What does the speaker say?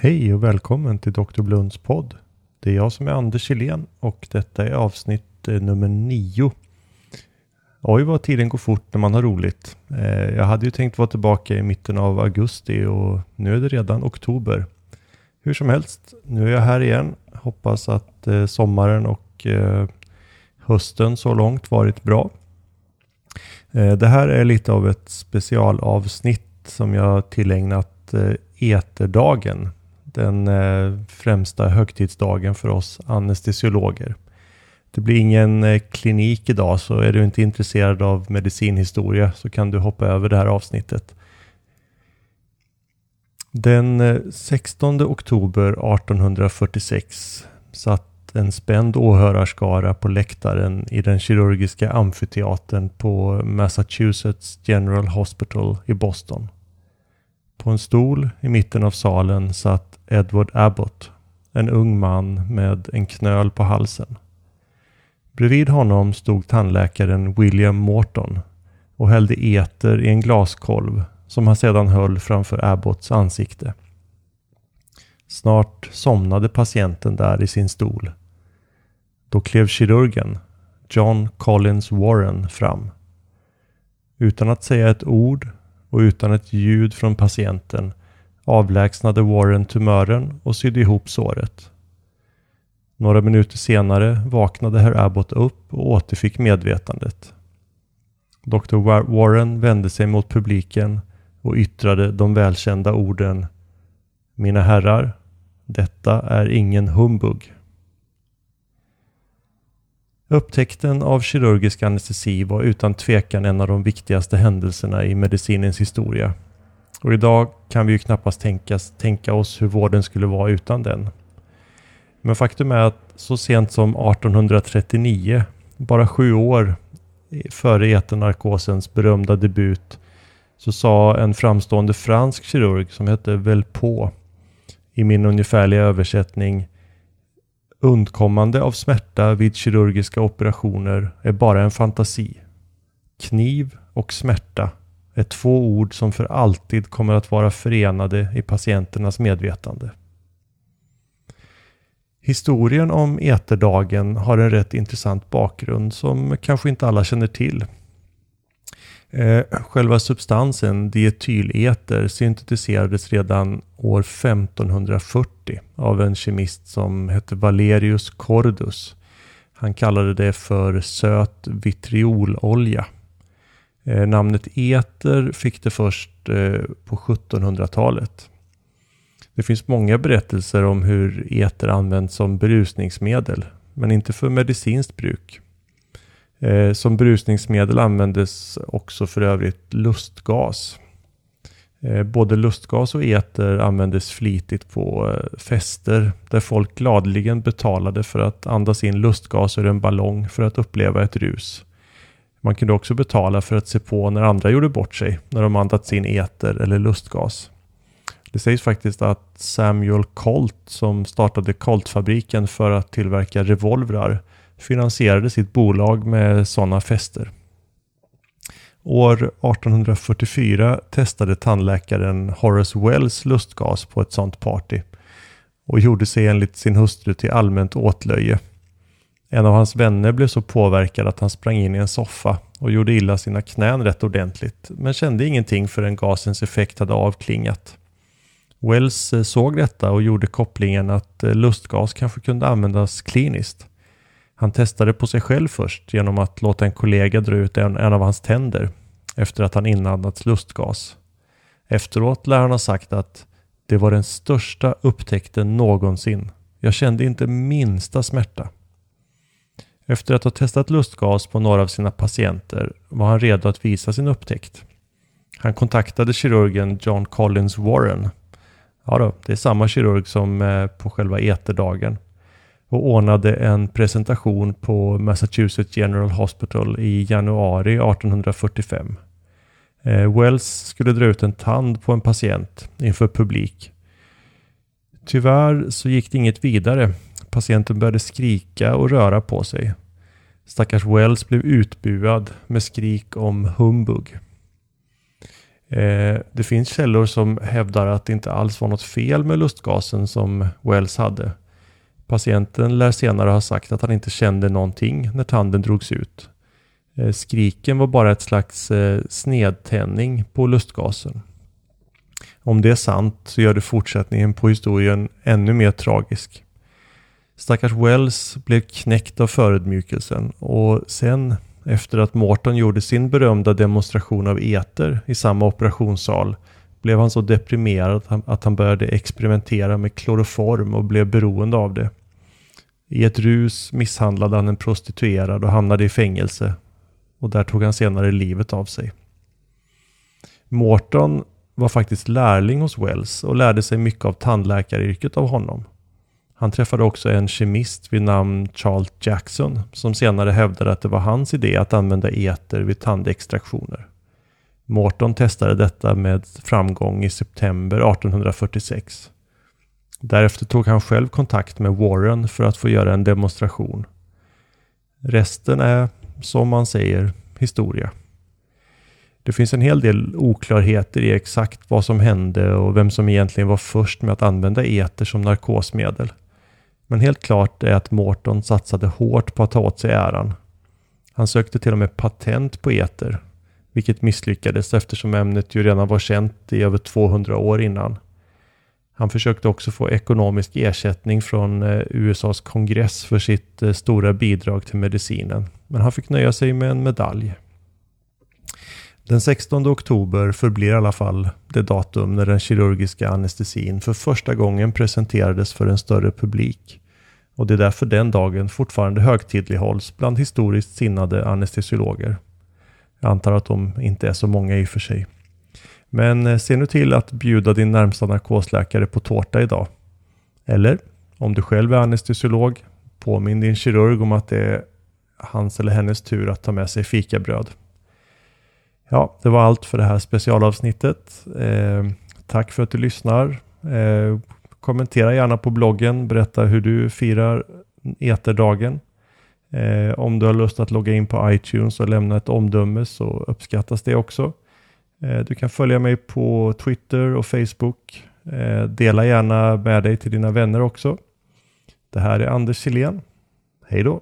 Hej och välkommen till Dr. Blunds podd. Det är jag som är Anders Helén och detta är avsnitt eh, nummer nio. Oj vad tiden går fort när man har roligt. Eh, jag hade ju tänkt vara tillbaka i mitten av augusti och nu är det redan oktober. Hur som helst, nu är jag här igen. Hoppas att eh, sommaren och hösten så långt varit bra. Det här är lite av ett specialavsnitt som jag tillägnat Eterdagen den eh, främsta högtidsdagen för oss anestesiologer. Det blir ingen eh, klinik idag så är du inte intresserad av medicinhistoria så kan du hoppa över det här avsnittet. Den eh, 16 oktober 1846 satt en spänd åhörarskara på läktaren i den kirurgiska amfiteatern på Massachusetts General Hospital i Boston. På en stol i mitten av salen satt Edward Abbott, en ung man med en knöl på halsen. Bredvid honom stod tandläkaren William Morton och hällde eter i en glaskolv som han sedan höll framför Abbotts ansikte. Snart somnade patienten där i sin stol. Då klev kirurgen, John Collins Warren, fram. Utan att säga ett ord och utan ett ljud från patienten avlägsnade Warren tumören och sydde ihop såret. Några minuter senare vaknade herr Abbott upp och återfick medvetandet. Dr. Warren vände sig mot publiken och yttrade de välkända orden Mina herrar, detta är ingen humbug. Upptäckten av kirurgisk anestesi var utan tvekan en av de viktigaste händelserna i medicinens historia. Och idag kan vi ju knappast tänkas, tänka oss hur vården skulle vara utan den. Men faktum är att så sent som 1839, bara sju år före eternarkosens berömda debut, så sa en framstående fransk kirurg som hette Velpo i min ungefärliga översättning Undkommande av smärta vid kirurgiska operationer är bara en fantasi. Kniv och smärta är två ord som för alltid kommer att vara förenade i patienternas medvetande. Historien om eterdagen har en rätt intressant bakgrund som kanske inte alla känner till. Eh, själva substansen dietyleter syntetiserades redan år 1540 av en kemist som hette Valerius Cordus. Han kallade det för söt vitriololja. Eh, namnet eter fick det först eh, på 1700-talet. Det finns många berättelser om hur eter används som berusningsmedel, men inte för medicinskt bruk. Eh, som berusningsmedel användes också för övrigt lustgas. Eh, både lustgas och eter användes flitigt på eh, fester där folk gladeligen betalade för att andas in lustgas ur en ballong för att uppleva ett rus. Man kunde också betala för att se på när andra gjorde bort sig när de andats in eter eller lustgas. Det sägs faktiskt att Samuel Colt som startade Coltfabriken för att tillverka revolvrar finansierade sitt bolag med sådana fester. År 1844 testade tandläkaren Horace Wells lustgas på ett sådant party och gjorde sig enligt sin hustru till allmänt åtlöje. En av hans vänner blev så påverkad att han sprang in i en soffa och gjorde illa sina knän rätt ordentligt, men kände ingenting förrän gasens effekt hade avklingat. Wells eh, såg detta och gjorde kopplingen att eh, lustgas kanske kunde användas kliniskt. Han testade på sig själv först genom att låta en kollega dra ut en, en av hans tänder efter att han inandats lustgas. Efteråt lär han ha sagt att det var den största upptäckten någonsin. Jag kände inte minsta smärta. Efter att ha testat lustgas på några av sina patienter var han redo att visa sin upptäckt. Han kontaktade kirurgen John Collins Warren. Ja då, det är samma kirurg som eh, på själva eterdagen och ordnade en presentation på Massachusetts General Hospital i januari 1845. Eh, Wells skulle dra ut en tand på en patient inför publik. Tyvärr så gick det inget vidare. Patienten började skrika och röra på sig. Stackars Wells blev utbuad med skrik om humbug. Eh, det finns källor som hävdar att det inte alls var något fel med lustgasen som Wells hade. Patienten lär senare ha sagt att han inte kände någonting när tanden drogs ut. Eh, skriken var bara ett slags snedtänning snedtändning på lustgasen. Om det är sant så gör det fortsättningen på historien ännu mer tragisk. Stackars Wells blev knäckt av förödmjukelsen och sen efter att Morton gjorde sin berömda demonstration av eter i samma operationssal blev han så deprimerad att han började experimentera med kloroform och blev beroende av det. I ett rus misshandlade han en prostituerad och hamnade i fängelse och där tog han senare livet av sig. Morton var faktiskt lärling hos Wells och lärde sig mycket av tandläkaryrket av honom. Han träffade också en kemist vid namn Charles Jackson som senare hävdade att det var hans idé att använda eter vid tandextraktioner. Morton testade detta med framgång i september 1846. Därefter tog han själv kontakt med Warren för att få göra en demonstration. Resten är, som man säger, historia. Det finns en hel del oklarheter i exakt vad som hände och vem som egentligen var först med att använda eter som narkosmedel. Men helt klart är att Morton satsade hårt på att ta åt sig äran. Han sökte till och med patent på eter, vilket misslyckades eftersom ämnet ju redan var känt i över 200 år innan. Han försökte också få ekonomisk ersättning från eh, USAs kongress för sitt eh, stora bidrag till medicinen, men han fick nöja sig med en medalj. Den 16 oktober förblir i alla fall det datum när den kirurgiska anestesin för första gången presenterades för en större publik. Och det är därför den dagen fortfarande högtidlighålls bland historiskt sinnade anestesiologer. Jag antar att de inte är så många i och för sig. Men eh, se nu till att bjuda din närmsta narkosläkare på tårta idag. Eller, om du själv är anestesiolog, påminn din kirurg om att det är hans eller hennes tur att ta med sig fikabröd. Ja, det var allt för det här specialavsnittet. Eh, tack för att du lyssnar. Eh, kommentera gärna på bloggen. Berätta hur du firar eterdagen. Eh, om du har lust att logga in på iTunes och lämna ett omdöme så uppskattas det också. Eh, du kan följa mig på Twitter och Facebook. Eh, dela gärna med dig till dina vänner också. Det här är Anders Silén. Hej då!